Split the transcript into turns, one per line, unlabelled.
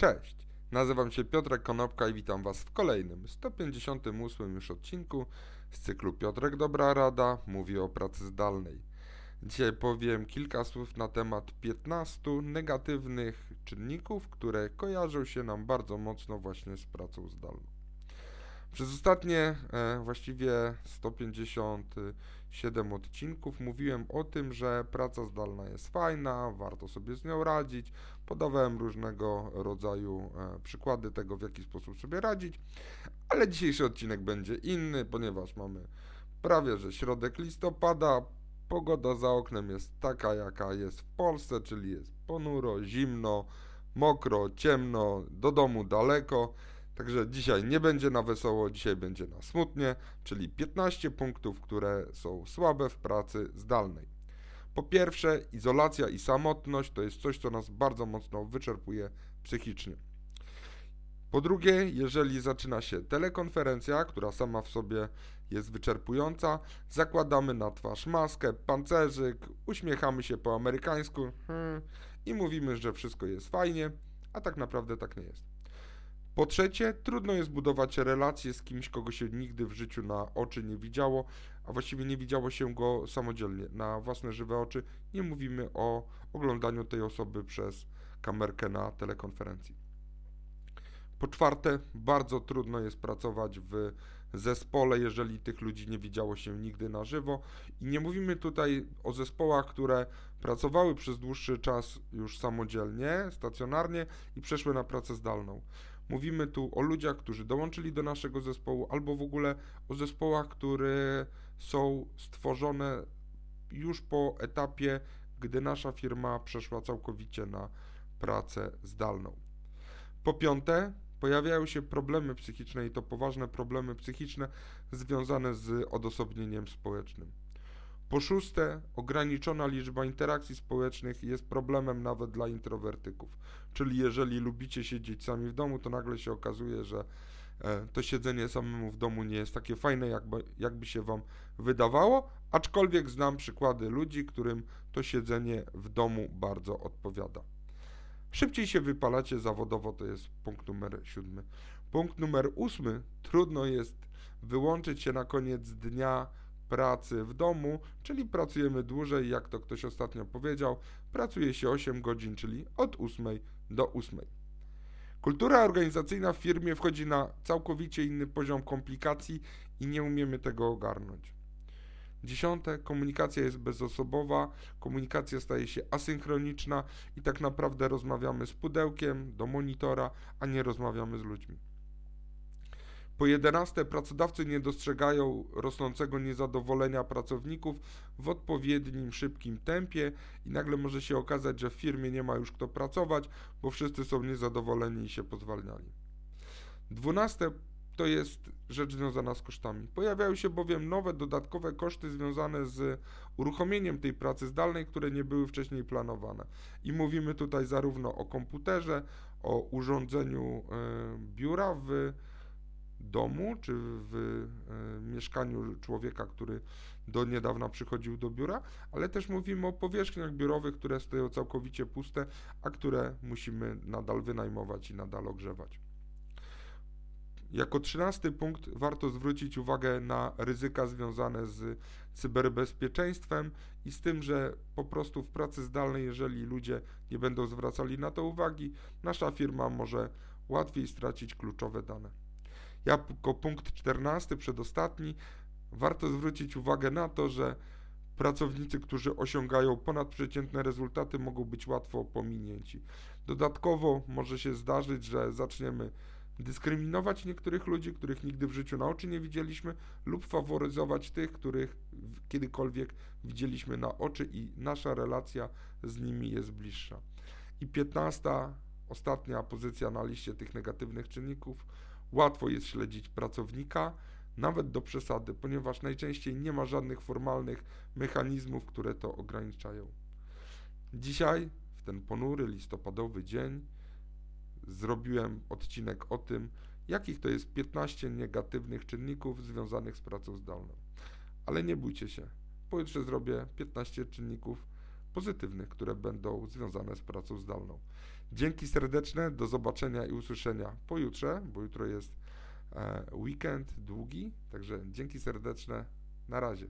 Cześć, nazywam się Piotrek Konopka i witam Was w kolejnym, 158 już odcinku z cyklu Piotrek Dobra Rada mówi o pracy zdalnej. Dzisiaj powiem kilka słów na temat 15 negatywnych czynników, które kojarzą się nam bardzo mocno właśnie z pracą zdalną. Przez ostatnie e, właściwie 157 odcinków mówiłem o tym, że praca zdalna jest fajna, warto sobie z nią radzić. Podawałem różnego rodzaju e, przykłady tego, w jaki sposób sobie radzić, ale dzisiejszy odcinek będzie inny, ponieważ mamy prawie że środek listopada. Pogoda za oknem jest taka, jaka jest w Polsce, czyli jest ponuro, zimno, mokro, ciemno, do domu daleko. Także dzisiaj nie będzie na wesoło, dzisiaj będzie na smutnie, czyli 15 punktów, które są słabe w pracy zdalnej. Po pierwsze, izolacja i samotność to jest coś, co nas bardzo mocno wyczerpuje psychicznie. Po drugie, jeżeli zaczyna się telekonferencja, która sama w sobie jest wyczerpująca, zakładamy na twarz maskę, pancerzyk, uśmiechamy się po amerykańsku hmm, i mówimy, że wszystko jest fajnie, a tak naprawdę tak nie jest. Po trzecie, trudno jest budować relacje z kimś, kogo się nigdy w życiu na oczy nie widziało, a właściwie nie widziało się go samodzielnie, na własne żywe oczy. Nie mówimy o oglądaniu tej osoby przez kamerkę na telekonferencji. Po czwarte, bardzo trudno jest pracować w zespole, jeżeli tych ludzi nie widziało się nigdy na żywo. I nie mówimy tutaj o zespołach, które pracowały przez dłuższy czas już samodzielnie, stacjonarnie i przeszły na pracę zdalną. Mówimy tu o ludziach, którzy dołączyli do naszego zespołu, albo w ogóle o zespołach, które są stworzone już po etapie, gdy nasza firma przeszła całkowicie na pracę zdalną. Po piąte, pojawiają się problemy psychiczne i to poważne problemy psychiczne związane z odosobnieniem społecznym. Po szóste, ograniczona liczba interakcji społecznych jest problemem nawet dla introwertyków. Czyli jeżeli lubicie siedzieć sami w domu, to nagle się okazuje, że e, to siedzenie samemu w domu nie jest takie fajne, jakby, jakby się wam wydawało, aczkolwiek znam przykłady ludzi, którym to siedzenie w domu bardzo odpowiada. Szybciej się wypalacie zawodowo, to jest punkt numer siódmy. Punkt numer ósmy, trudno jest wyłączyć się na koniec dnia pracy w domu, czyli pracujemy dłużej, jak to ktoś ostatnio powiedział, pracuje się 8 godzin, czyli od 8 do 8. Kultura organizacyjna w firmie wchodzi na całkowicie inny poziom komplikacji i nie umiemy tego ogarnąć. Dziesiąte, komunikacja jest bezosobowa, komunikacja staje się asynchroniczna i tak naprawdę rozmawiamy z pudełkiem do monitora, a nie rozmawiamy z ludźmi. Po jedenaste, pracodawcy nie dostrzegają rosnącego niezadowolenia pracowników w odpowiednim, szybkim tempie i nagle może się okazać, że w firmie nie ma już kto pracować, bo wszyscy są niezadowoleni i się pozwalniali. Dwunaste, to jest rzecz związana z kosztami. Pojawiają się bowiem nowe, dodatkowe koszty związane z uruchomieniem tej pracy zdalnej, które nie były wcześniej planowane. I mówimy tutaj zarówno o komputerze, o urządzeniu y, biura w domu, czy w e, mieszkaniu człowieka, który do niedawna przychodził do biura, ale też mówimy o powierzchniach biurowych, które stoją całkowicie puste, a które musimy nadal wynajmować i nadal ogrzewać. Jako trzynasty punkt warto zwrócić uwagę na ryzyka związane z cyberbezpieczeństwem i z tym, że po prostu w pracy zdalnej, jeżeli ludzie nie będą zwracali na to uwagi, nasza firma może łatwiej stracić kluczowe dane. Jako punkt 14, przedostatni, warto zwrócić uwagę na to, że pracownicy, którzy osiągają ponadprzeciętne rezultaty, mogą być łatwo pominięci. Dodatkowo może się zdarzyć, że zaczniemy dyskryminować niektórych ludzi, których nigdy w życiu na oczy nie widzieliśmy, lub faworyzować tych, których kiedykolwiek widzieliśmy na oczy i nasza relacja z nimi jest bliższa. I piętnasta, ostatnia pozycja na liście tych negatywnych czynników Łatwo jest śledzić pracownika, nawet do przesady, ponieważ najczęściej nie ma żadnych formalnych mechanizmów, które to ograniczają. Dzisiaj, w ten ponury listopadowy dzień, zrobiłem odcinek o tym, jakich to jest 15 negatywnych czynników związanych z pracą zdalną. Ale nie bójcie się, pojutrze zrobię 15 czynników pozytywnych, które będą związane z pracą zdalną. Dzięki serdeczne, do zobaczenia i usłyszenia pojutrze, bo jutro jest e, weekend długi, także dzięki serdeczne, na razie.